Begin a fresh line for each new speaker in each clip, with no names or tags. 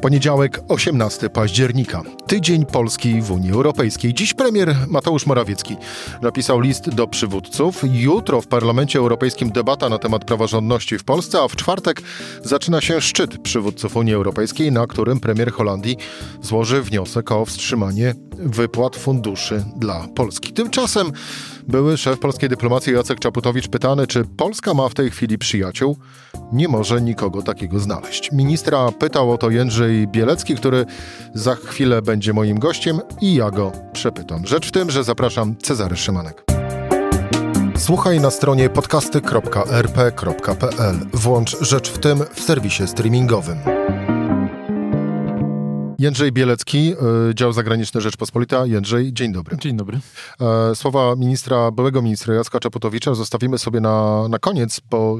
Poniedziałek, 18 października. Tydzień Polski w Unii Europejskiej. Dziś premier Mateusz Morawiecki napisał list do przywódców. Jutro w Parlamencie Europejskim debata na temat praworządności w Polsce, a w czwartek zaczyna się szczyt przywódców Unii Europejskiej, na którym premier Holandii złoży wniosek o wstrzymanie wypłat funduszy dla Polski. Tymczasem były szef polskiej dyplomacji Jacek Czaputowicz pytany, czy Polska ma w tej chwili przyjaciół. Nie może nikogo takiego znaleźć. Ministra pytał o to Jędrzej Bielecki, który za chwilę będzie moim gościem i ja go przepytam. Rzecz w tym, że zapraszam Cezary Szymanek. Słuchaj na stronie podcasty.rp.pl. Włącz Rzecz w tym w serwisie streamingowym. Jędrzej Bielecki, y, dział zagraniczny Rzeczpospolita. Jędrzej, dzień dobry.
Dzień dobry.
E, słowa ministra, byłego ministra Jacka Czaputowicza zostawimy sobie na, na koniec, bo...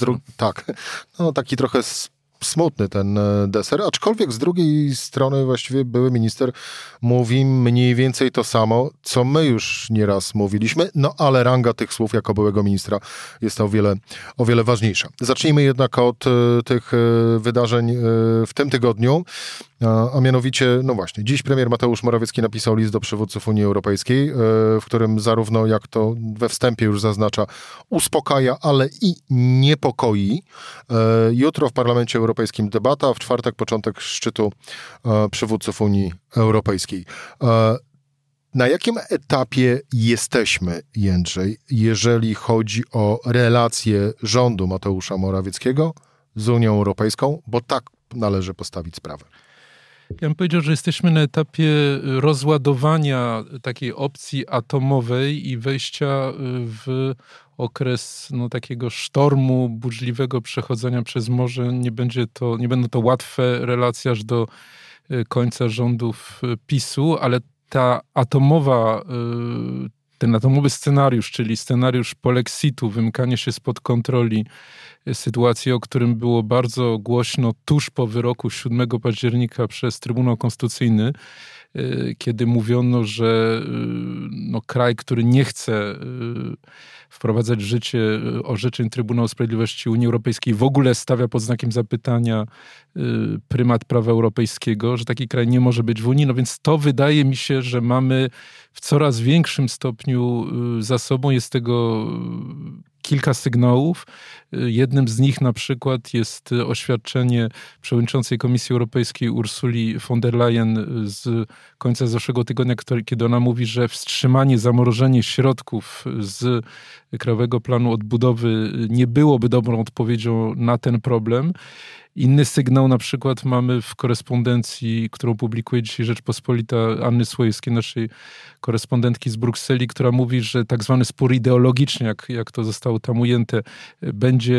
Dru-
tak, no taki trochę smutny ten e, deser, aczkolwiek z drugiej strony właściwie były minister mówi mniej więcej to samo, co my już nieraz mówiliśmy, no ale ranga tych słów jako byłego ministra jest o wiele, o wiele ważniejsza. Zacznijmy jednak od e, tych wydarzeń w tym tygodniu. A mianowicie, no właśnie, dziś premier Mateusz Morawiecki napisał list do przywódców Unii Europejskiej, e, w którym zarówno, jak to we wstępie już zaznacza, uspokaja, ale i niepokoi. E, jutro w Parlamencie Europejskim debata, w czwartek początek szczytu e, przywódców Unii Europejskiej. Na jakim etapie jesteśmy, Jędrzej, jeżeli chodzi o relacje rządu Mateusza Morawieckiego z Unią Europejską, bo tak należy postawić sprawę?
Ja bym powiedział, że jesteśmy na etapie rozładowania takiej opcji atomowej i wejścia w okres no, takiego sztormu, burzliwego przechodzenia przez morze. Nie, będzie to, nie będą to łatwe relacje aż do y, końca rządów y, PiSu, ale ta atomowa y, ten atomowy scenariusz, czyli scenariusz polexitu, wymykanie się spod kontroli sytuacji, o którym było bardzo głośno tuż po wyroku 7 października przez Trybunał Konstytucyjny, kiedy mówiono, że y, no, kraj, który nie chce y, wprowadzać w życie orzeczeń Trybunału Sprawiedliwości Unii Europejskiej, w ogóle stawia pod znakiem zapytania prymat prawa europejskiego, że taki kraj nie może być w Unii. No więc to wydaje mi się, że mamy w coraz większym stopniu za sobą. Jest tego kilka sygnałów. Jednym z nich na przykład jest oświadczenie przewodniczącej Komisji Europejskiej Ursuli von der Leyen z końca zeszłego tygodnia, kiedy ona mówi, że wstrzymanie, zamrożenie środków z Krajowego Planu Odbudowy nie byłoby dobrą odpowiedzią na ten problem. Inny sygnał na przykład mamy w korespondencji, którą publikuje dzisiaj Rzeczpospolita Anny Słojewskiej, naszej korespondentki z Brukseli, która mówi, że tak zwany spór ideologiczny, jak, jak to zostało tam ujęte, będzie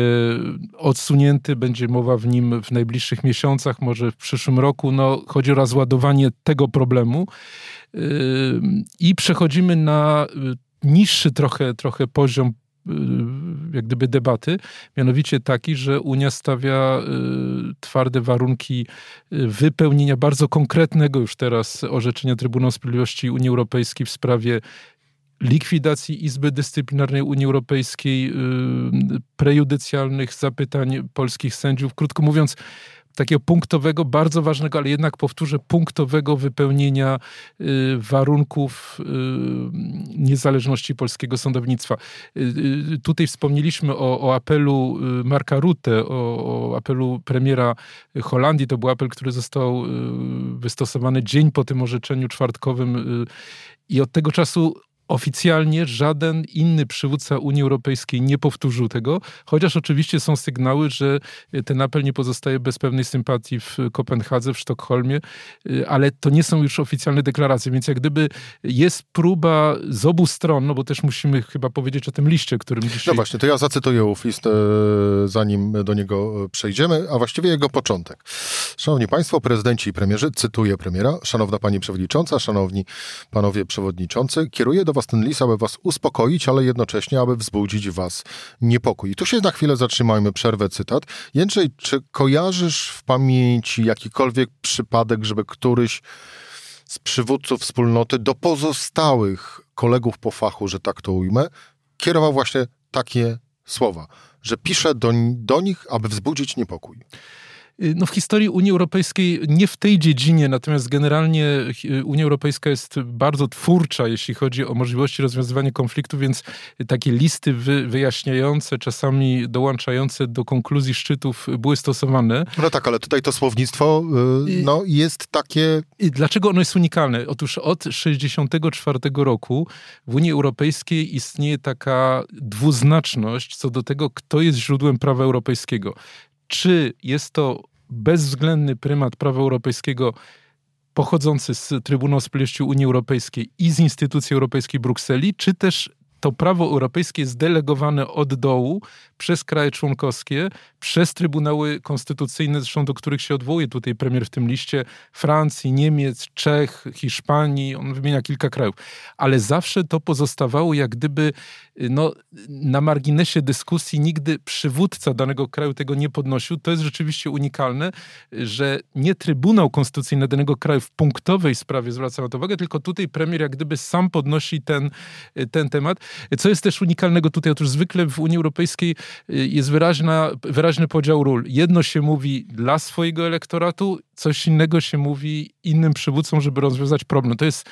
odsunięty, będzie mowa w nim w najbliższych miesiącach, może w przyszłym roku. No, chodzi o rozładowanie tego problemu. Yy, I przechodzimy na niższy trochę, trochę poziom jak gdyby debaty, mianowicie taki, że Unia stawia y, twarde warunki y, wypełnienia bardzo konkretnego już teraz orzeczenia Trybunału Sprawiedliwości Unii Europejskiej w sprawie likwidacji Izby Dyscyplinarnej Unii Europejskiej, y, prejudycjalnych zapytań polskich sędziów. Krótko mówiąc, takiego punktowego, bardzo ważnego, ale jednak powtórzę, punktowego wypełnienia y, warunków y, niezależności polskiego sądownictwa. Y, tutaj wspomnieliśmy o, o apelu Marka Rutte, o, o, apelu premiera Holandii. To był apel, który został wystosowany dzień po tym orzeczeniu czwartkowym i od tego czasu Oficjalnie żaden inny przywódca Unii Europejskiej nie powtórzył tego, chociaż oczywiście są sygnały, że ten apel nie pozostaje bez pewnej sympatii w Kopenhadze, w Sztokholmie, ale to nie są już oficjalne deklaracje, więc jak gdyby jest próba z obu stron, no bo też musimy chyba powiedzieć o tym liście, którym dzisiaj...
No właśnie, to ja zacytuję ów list, e, zanim do niego przejdziemy, a właściwie jego początek. Szanowni Państwo, prezydenci i premierzy, cytuję premiera, szanowna Pani Przewodnicząca, szanowni Panowie Przewodniczący, kieruję do was ten list, aby was uspokoić, ale jednocześnie, aby wzbudzić was niepokój. I tu się na chwilę zatrzymajmy, przerwę cytat. Jędrzej, czy kojarzysz w pamięci jakikolwiek przypadek, żeby któryś z przywódców wspólnoty do pozostałych kolegów po fachu, że tak to ujmę, kierował właśnie takie słowa, że pisze do, do nich, aby wzbudzić niepokój.
Y, no w historii Unii Europejskiej, nie w tej dziedzinie, natomiast generalnie y, Unia Europejska jest bardzo twórcza, jeśli chodzi o możliwości rozwiązywania konfliktu, więc takie listy wy, wyjaśniające, czasami dołączające do konkluzji szczytów były stosowane.
No tak, ale tutaj to słownictwo yy, no, jest takie...
I dlaczego ono jest unikalne? Otóż od 1964 roku w Unii Europejskiej istnieje taka dwuznaczność co do tego, kto jest źródłem prawa europejskiego czy jest to bezwzględny prymat prawa europejskiego pochodzący z Trybunału Sprawiedliwości Unii Europejskiej i z instytucji europejskiej Brukseli, czy też to prawo europejskie jest delegowane od dołu przez kraje członkowskie, przez trybunały konstytucyjne, zresztą do których się odwołuje tutaj premier w tym liście, Francji, Niemiec, Czech, Hiszpanii, on wymienia kilka krajów. Ale zawsze to pozostawało jak gdyby no, na marginesie dyskusji, nigdy przywódca danego kraju tego nie podnosił. To jest rzeczywiście unikalne, że nie Trybunał Konstytucyjny danego kraju w punktowej sprawie zwraca na to uwagę, tylko tutaj premier jak gdyby sam podnosi ten, ten temat. Co jest też unikalnego tutaj? Otóż zwykle w Unii Europejskiej y, jest wyraźna, wyraźny podział ról. Jedno się mówi dla swojego elektoratu, coś innego się mówi innym przywódcom, żeby rozwiązać problem. To jest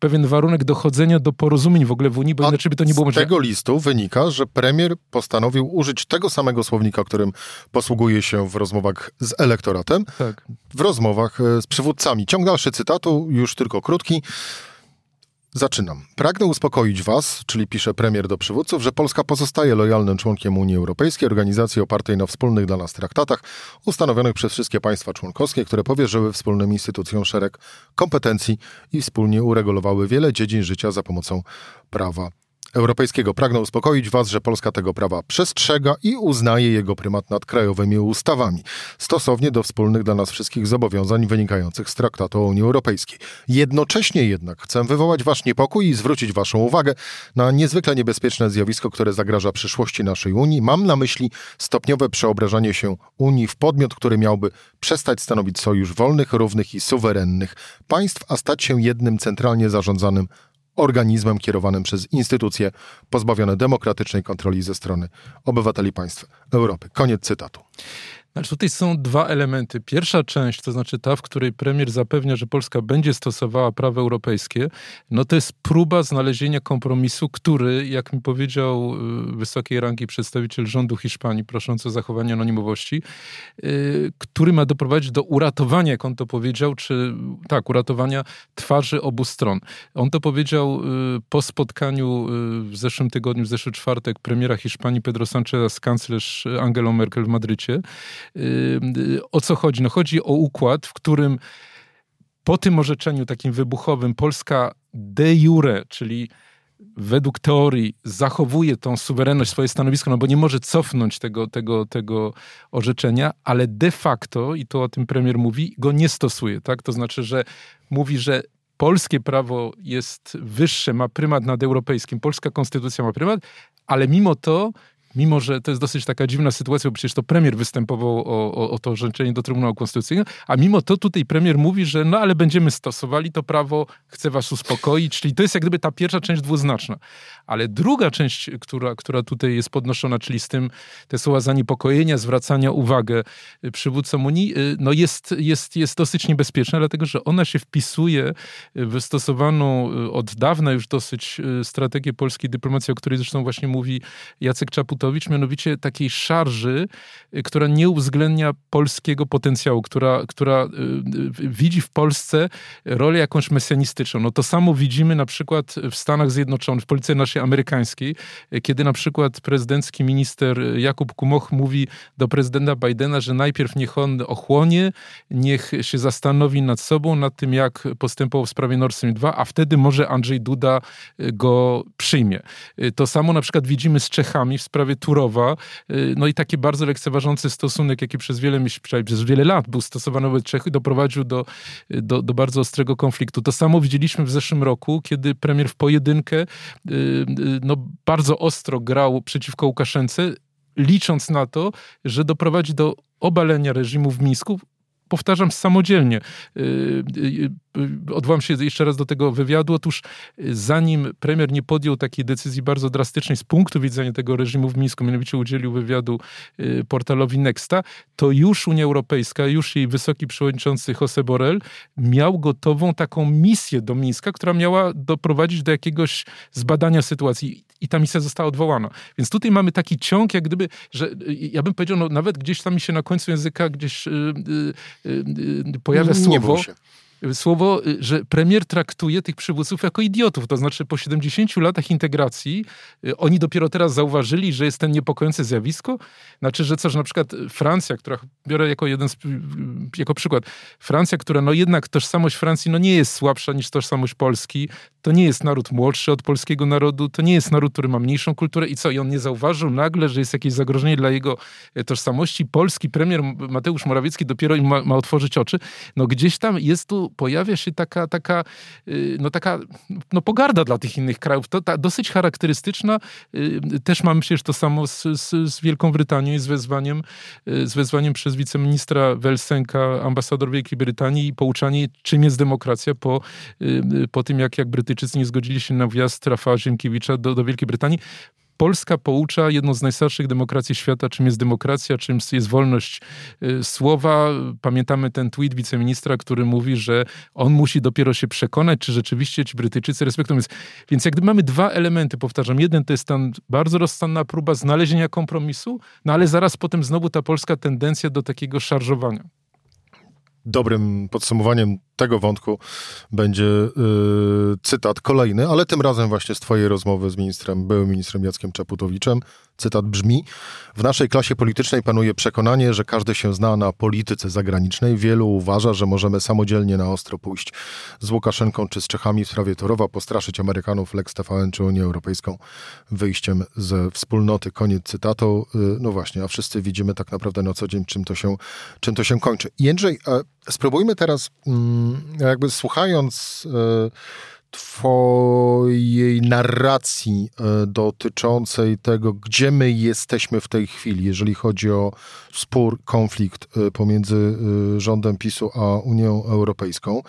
pewien warunek dochodzenia do porozumień w ogóle w Unii, bo inaczej by to nie było
możliwe. Z tego listu wynika, że premier postanowił użyć tego samego słownika, którym posługuje się w rozmowach z elektoratem, tak. w rozmowach e, z przywódcami. Ciąg dalszy cytatu, już tylko krótki. Zaczynam. Pragnę uspokoić Was, czyli pisze premier do przywódców, że Polska pozostaje lojalnym członkiem Unii Europejskiej, organizacji opartej na wspólnych dla nas traktatach, ustanowionych przez wszystkie państwa członkowskie, które powierzyły wspólnym instytucjom szereg kompetencji i wspólnie uregulowały wiele dziedzin życia za pomocą prawa Europejskiego. Pragnę uspokoić Was, że Polska tego prawa przestrzega i uznaje jego prymat nad krajowymi ustawami, stosownie do wspólnych dla nas wszystkich zobowiązań wynikających z Traktatu o Unii Europejskiej. Jednocześnie jednak chcę wywołać Wasz niepokój i zwrócić Waszą uwagę na niezwykle niebezpieczne zjawisko, które zagraża przyszłości naszej Unii. Mam na myśli stopniowe przeobrażanie się Unii w podmiot, który miałby przestać stanowić sojusz wolnych, równych i suwerennych państw, a stać się jednym centralnie zarządzanym organizmem kierowanym przez instytucje pozbawione demokratycznej kontroli ze strony obywateli państw Europy. Koniec cytatu.
Znaczy tutaj są dwa elementy. Pierwsza część, to znaczy ta, w której premier zapewnia, że Polska będzie stosowała prawo europejskie, no to jest próba znalezienia kompromisu, który, jak mi powiedział y, wysokiej rangi przedstawiciel rządu Hiszpanii, proszący o zachowanie anonimowości, y, który ma doprowadzić do uratowania, jak on to powiedział, czy tak, uratowania twarzy obu stron. On to powiedział y, po spotkaniu w zeszłym tygodniu, w zeszły czwartek premiera Hiszpanii Pedro Sánchez z kanclerz Angelą Merkel w Madrycie. O co chodzi? No chodzi o układ, w którym po tym orzeczeniu takim wybuchowym Polska de jure, czyli według teorii zachowuje tą suwerenność, swoje stanowisko, no bo nie może cofnąć tego, tego, tego orzeczenia, ale de facto, i to o tym premier mówi, go nie stosuje. Tak? To znaczy, że mówi, że polskie prawo jest wyższe, ma prymat nad europejskim, polska konstytucja ma prymat, ale mimo to mimo że to jest dosyć taka dziwna sytuacja, bo przecież to premier występował o, o, o to orzeczenie do Trybunału Konstytucyjnego, a mimo to tutaj premier mówi, że no ale będziemy stosowali to prawo, chcę was uspokoić, czyli to jest jak gdyby ta pierwsza część dwuznaczna. Ale druga część, która, która tutaj jest podnoszona, czyli z tym te słowa zaniepokojenia, zwracania uwagę przywódcom Unii, y, no jest, jest, jest dosyć niebezpieczna, dlatego że ona się wpisuje w stosowaną y, od dawna już dosyć y, strategię polskiej dyplomacji, o której zresztą właśnie mówi Jacek Czaput mianowicie takiej szarży, y, która nie uwzględnia polskiego potencjału, która, która y, y, widzi w Polsce rolę jakąś mesjanistyczną. No to samo widzimy na przykład w Stanach Zjednoczonych, w policji naszej amerykańskiej, kiedy na przykład prezydencki minister Jakub Kumoch mówi do prezydenta Bidena, że najpierw niech on ochłonie, niech się zastanowi nad sobą, nad tym, jak postępował w sprawie Nord Stream 2, a wtedy może Andrzej Duda go przyjmie. To samo na przykład widzimy z Czechami w sprawie Turowa, y, no i taki bardzo lekceważący stosunek, jaki przez wiele, przez wiele lat był stosowany wobec Czechy, doprowadził do, do, do bardzo ostrego konfliktu. To samo widzieliśmy w zeszłym roku, kiedy premier w pojedynkę y, y, no, bardzo ostro grał przeciwko Łukaszence, licząc na to, że doprowadzi do obalenia reżimu w Mińsku, powtarzam, samodzielnie. Odwołam się jeszcze raz do tego wywiadu. Otóż zanim premier nie podjął takiej decyzji bardzo drastycznej z punktu widzenia tego reżimu w Mińsku, mianowicie udzielił wywiadu portalowi Nexta, to już Unia Europejska, już jej wysoki przewodniczący Jose Borrell miał gotową taką misję do Mińska, która miała doprowadzić do jakiegoś zbadania sytuacji i ta misja została odwołana. Więc tutaj mamy taki ciąg, jak gdyby, że ja bym powiedział, no, nawet gdzieś tam mi się na końcu języka gdzieś yy, yy, yy, pojawia słowo słowo, y, że premier traktuje tych przywódców jako idiotów. To znaczy po 70 latach integracji y, oni dopiero teraz zauważyli, że jest ten niepokojące zjawisko. Znaczy, że co, że na przykład Francja, która biorę jako jeden z, y, jako przykład, Francja, która no jednak tożsamość Francji no nie jest słabsza niż tożsamość Polski, to nie jest naród młodszy od polskiego narodu, to nie jest naród, który ma mniejszą kulturę i co? I on nie zauważył nagle, że jest jakieś zagrożenie dla jego tożsamości. Polski premier Mateusz Morawiecki dopiero im ma, ma otworzyć oczy. No gdzieś tam jest tu pojawia się taka, taka, y, no taka no pogarda dla tych innych krajów. To ta, dosyć charakterystyczna. Y, też mamy przecież to samo z, z, z Wielką Brytanią i z wezwaniem, y, z wezwaniem przez wiceministra Welsenka, ambasador Wielkiej Brytanii i pouczanie, czym jest demokracja po, po tym, jak, jak Brytyjczycy nie zgodzili się na wjazd Rafała Ziemkiewicza do, do Wielkiej Brytanii. Polska poucza jedną z najstarszych demokracji świata, czym jest demokracja, czym jest wolność y, słowa. Pamiętamy ten tweet wiceministra, który mówi, że on musi dopiero się przekonać, czy rzeczywiście ci Brytyjczycy respektują. Więc, więc jak gdyby mamy dwa elementy, powtarzam. Jeden to jest tam bardzo rozstanna próba znalezienia kompromisu, no ale zaraz potem znowu ta polska tendencja do takiego szarżowania
dobrym podsumowaniem tego wątku będzie yy, cytat kolejny, ale tym razem właśnie z twojej rozmowy z ministrem, byłym ministrem Jackiem Czaputowiczem. Cytat brzmi: W naszej klasie politycznej panuje przekonanie, że każdy się zna na polityce zagranicznej. Wielu uważa, że możemy samodzielnie na ostro pójść z Łukaszenką czy z Czechami w sprawie Torowa, postraszyć Amerykanów, Lex TVN czy Unię Europejską wyjściem ze wspólnoty. Koniec cytatu. Yy, no właśnie, a wszyscy widzimy tak naprawdę na co dzień, czym to się, czym to się kończy. Jędrzej, spróbujmy teraz, mm, jakby słuchając e, Twojej narracji e, dotyczącej tego, gdzie my jesteśmy w tej chwili, jeżeli chodzi o spór, konflikt e, pomiędzy rządem PiSu a Unią Europejską,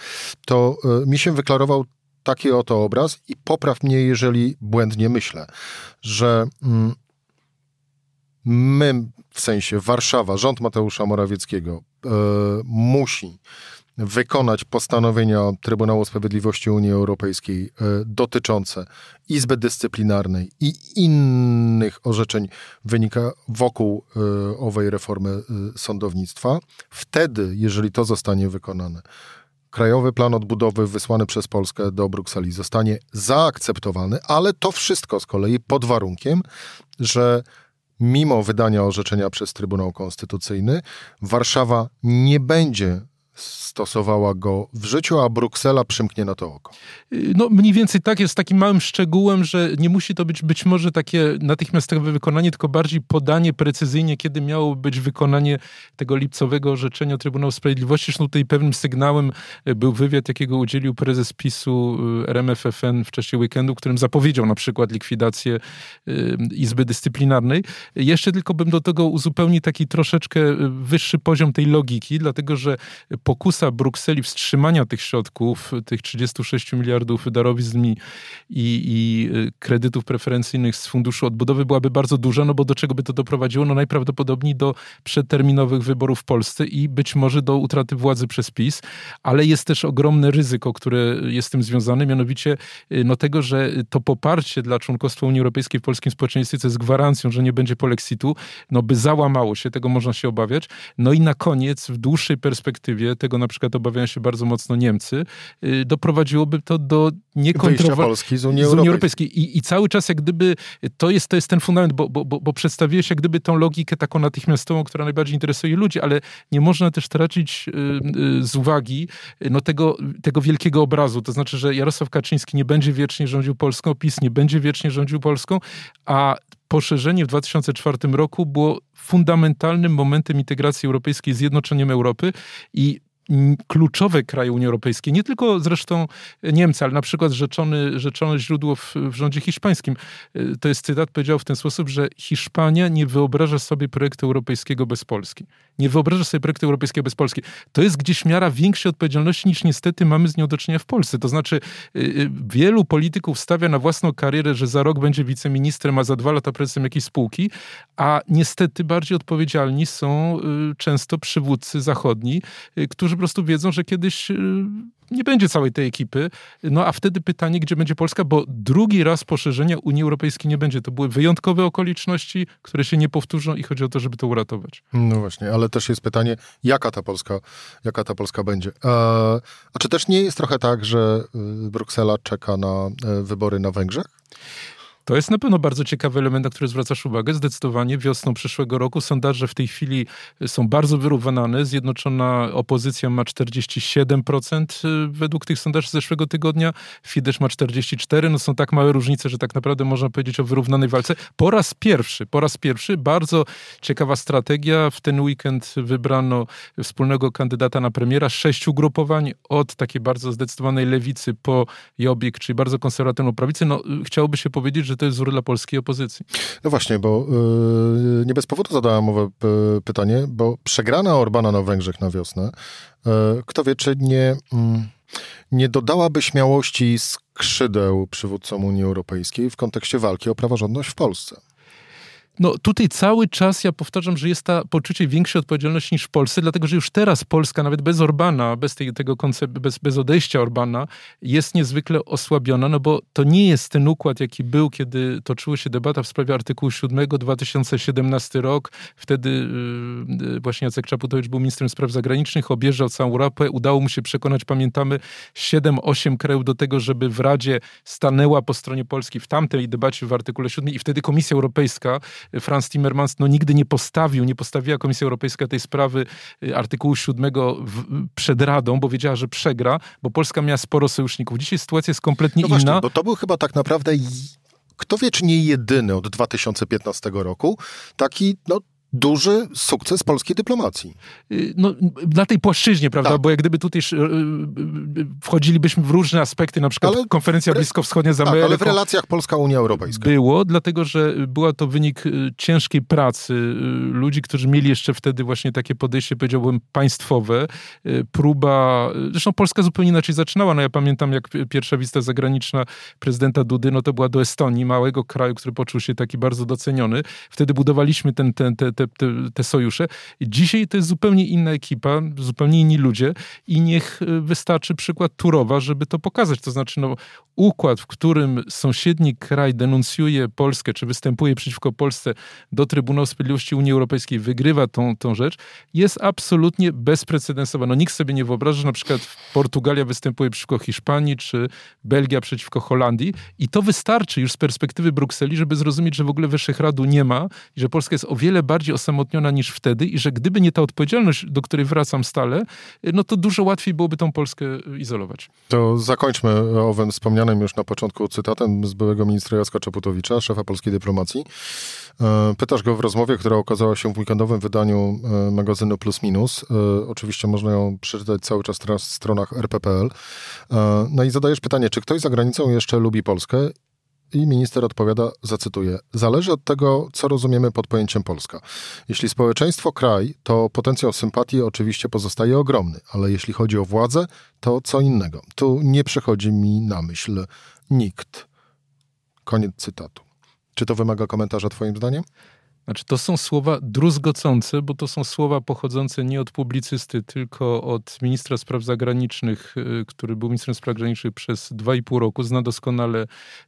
to mi się wyklarował taki oto obraz i popraw mnie, jeżeli błędnie myślę, że mm, my, w sensie Warszawa, rząd Mateusza Morawieckiego musi wykonać postanowienia Trybunału Sprawiedliwości Unii Europejskiej e, dotyczące Izby Dyscyplinarnej i innych orzeczeń wynika wokół e, owej reformy e, sądownictwa. Wtedy, jeżeli to zostanie wykonane, Krajowy Plan Odbudowy wysłany przez Polskę do Brukseli zostanie zaakceptowany, ale to wszystko z kolei pod warunkiem, że mimo wydania orzeczenia przez Trybunał Konstytucyjny, Warszawa nie będzie stosowała go w życiu, a Bruksela przymknie na to oko.
No mniej więcej tak jest takim małym szczegółem, że nie musi to być być może takie natychmiastowe wykonanie, tylko bardziej podanie precyzyjnie, kiedy miało być wykonanie tego lipcowego orzeczenia Trybunału Sprawiedliwości. Zresztą tutaj pewnym sygnałem e, był wywiad, jakiego udzielił prezes PiSu e, RMFFN w czasie weekendu, którym zapowiedział na przykład likwidację Izby Dyscyplinarnej. Jeszcze tylko bym do tego uzupełnił taki troszeczkę wyższy poziom tej logiki, dlatego że pokusa Brukseli wstrzymania tych środków, tych 36 miliardów darowizn i, i y, kredytów preferencyjnych z Funduszu Odbudowy byłaby bardzo duża, no bo do czego by to doprowadziło? No najprawdopodobniej do przedterminowych wyborów w Polsce i być może do utraty władzy przez PiS, ale jest też ogromne ryzyko, które jest z tym związane, mianowicie y, no tego, że to poparcie dla członkostwa Unii Europejskiej w polskim społeczeństwie, co jest gwarancją, że nie będzie polexitu, no by załamało się, tego można się obawiać. No i na koniec, w dłuższej perspektywie, tego na przykład obawiają się bardzo mocno Niemcy, y, doprowadziłoby to do niekontrolowanego...
Polski z Unii, z Unii Europejskiej.
I, I, cały czas jak gdyby to jest, to jest ten fundament, bo, bo, bo, bo przedstawiłeś jak gdyby tą logikę taką natychmiastową, która najbardziej interesuje ludzi, ale nie można też tracić y, y, z uwagi no, tego, tego wielkiego obrazu. To znaczy, że Jarosław Kaczyński nie będzie wiecznie rządził Polską, PiS nie będzie wiecznie rządził Polską, a poszerzenie w 2004 roku było fundamentalnym momentem integracji europejskiej, zjednoczeniem Europy i kluczowe kraje Unii Europejskiej, nie tylko zresztą Niemcy, ale na przykład rzeczony, rzeczone źródło w, w rządzie hiszpańskim. Y, to jest cytat, powiedział w ten sposób, że Hiszpania nie wyobraża sobie projektu europejskiego bez Polski. Nie wyobraża sobie projektu europejskiego bez Polski. To jest gdzieś miara większej odpowiedzialności niż niestety mamy z nią do czynienia w Polsce. To znaczy y, wielu polityków stawia na własną karierę, że za rok będzie wiceministrem, a za dwa lata prezesem jakiejś spółki, a niestety bardziej odpowiedzialni są często przywódcy zachodni, którzy prostu wiedzą, że kiedyś y, nie będzie całej tej ekipy. No a wtedy pytanie, gdzie będzie Polska, bo drugi raz poszerzenia Unii Europejskiej nie będzie. To były wyjątkowe okoliczności, które się nie powtórzą i chodzi o to, żeby to uratować.
No właśnie, ale też jest pytanie, jaka ta Polska, jaka ta Polska będzie. A, a czy też nie jest trochę tak, że y, Bruksela czeka na e, wybory na Węgrzech?
To jest na pewno bardzo ciekawy element, na który zwracasz uwagę. Zdecydowanie wiosną przyszłego roku sondaże w tej chwili są bardzo wyrównane. Zjednoczona opozycja ma 47% y, według tych sondaży z zeszłego tygodnia. Fidesz ma 44%. No są tak małe różnice, że tak naprawdę można powiedzieć o wyrównanej walce. Po raz pierwszy, po raz pierwszy bardzo ciekawa strategia. W ten weekend wybrano wspólnego kandydata na premiera. Sześć ugrupowań od takiej bardzo zdecydowanej lewicy po Jobbik, czyli bardzo konserwatywną prawicę. No, chciałoby się powiedzieć, że to jest wzór dla polskiej opozycji.
No właśnie, bo yy, nie bez powodu zadałem owe pytanie, bo przegrana Orbana na Węgrzech na wiosnę, yy, kto wie, czy nie, yy, nie dodałaby śmiałości skrzydeł przywódcom Unii Europejskiej w kontekście walki o praworządność w Polsce.
No tutaj cały czas ja powtarzam, że jest ta poczucie większej odpowiedzialności niż w Polsce, dlatego że już teraz Polska, nawet bez Orbana, bez tej, tego konceptu, bez, bez odejścia Orbana, jest niezwykle osłabiona, no bo to nie jest ten układ, jaki był, kiedy toczyła się debata w sprawie artykułu 7, 2017 rok. Wtedy yy, właśnie Jacek Czaputowicz był ministrem spraw zagranicznych, objeżdżał całą Europę, udało mu się przekonać, pamiętamy, 7-8 krajów do tego, żeby w Radzie stanęła po stronie Polski w tamtej debacie w artykule 7 i wtedy Komisja Europejska Franz Timmermans no, nigdy nie postawił, nie postawiła Komisja Europejska tej sprawy y, artykułu 7 w, przed Radą, bo wiedziała, że przegra, bo Polska miała sporo sojuszników. Dzisiaj sytuacja jest kompletnie
no
inna.
Właśnie, bo to był chyba tak naprawdę kto wie, czy nie jedyny od 2015 roku taki no, duży sukces polskiej dyplomacji.
Y, no, na tej płaszczyźnie, prawda? Tak. Bo jak gdyby tutaj y, y, wchodzilibyśmy w różne aspekty, na przykład ale konferencja bliskowschodnia z tak,
ale w relacjach Polska-Unia Europejska.
Było, dlatego że była to wynik ciężkiej pracy ludzi, którzy mieli jeszcze wtedy właśnie takie podejście, powiedziałbym, państwowe. Próba, zresztą Polska zupełnie inaczej zaczynała. No ja pamiętam, jak pierwsza wizyta zagraniczna prezydenta Dudy, no to była do Estonii, małego kraju, który poczuł się taki bardzo doceniony. Wtedy budowaliśmy ten, ten, ten te, te, te sojusze. Dzisiaj to jest zupełnie inna ekipa, zupełnie inni ludzie i niech e, wystarczy przykład Turowa, żeby to pokazać. To znaczy, no, układ, w którym sąsiedni kraj denuncjuje Polskę, czy występuje przeciwko Polsce do Trybunału Sprawiedliwości Unii Europejskiej, wygrywa tą, tą rzecz, jest absolutnie bezprecedensowa. No, nikt sobie nie wyobraża, że na przykład Portugalia występuje przeciwko Hiszpanii, czy Belgia przeciwko Holandii i to wystarczy już z perspektywy Brukseli, żeby zrozumieć, że w ogóle Wyszehradu nie ma i że Polska jest o wiele bardziej bardziej osamotniona niż wtedy i że gdyby nie ta odpowiedzialność, do której wracam stale, no to dużo łatwiej byłoby tą Polskę izolować.
To zakończmy owym wspomnianym już na początku cytatem z byłego ministra Jacka Czaputowicza, szefa polskiej dyplomacji. E, pytasz go w rozmowie, która okazała się w weekendowym wydaniu e, magazynu Plus Minus. E, oczywiście można ją przeczytać cały czas na stronach rp.pl. No i zadajesz pytanie, czy ktoś za granicą jeszcze lubi Polskę i minister odpowiada, zacytuję, zależy od tego, co rozumiemy pod pojęciem Polska. Jeśli społeczeństwo kraj, to potencjał sympatii oczywiście pozostaje ogromny, ale jeśli chodzi o władzę, to co innego. Tu nie przychodzi mi na myśl nikt. Koniec cytatu. Czy to wymaga komentarza twoim zdaniem?
Znaczy, to są słowa druzgocące, bo to są słowa pochodzące nie od publicysty, tylko od ministra spraw zagranicznych, y, który był ministrem spraw zagranicznych przez dwa i pół roku, zna doskonale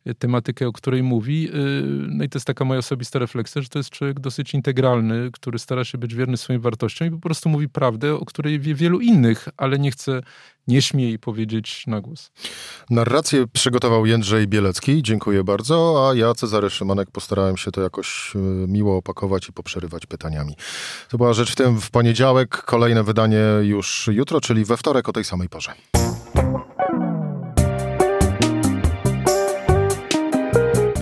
y, tematykę, o której mówi. Y, no i to jest taka moja osobista refleksja, że to jest człowiek dosyć integralny, który stara się być wierny swoim wartościom i po prostu mówi prawdę, o której wie wielu innych, ale nie chce nie śmie jej powiedzieć na głos.
Narrację przygotował Jędrzej Bielecki, dziękuję bardzo, a ja, Cezary Szymanek, postarałem się to jakoś e, miło opakować i poprzerywać pytaniami. To była rzecz w tym w poniedziałek, kolejne wydanie już jutro, czyli we wtorek o tej samej porze.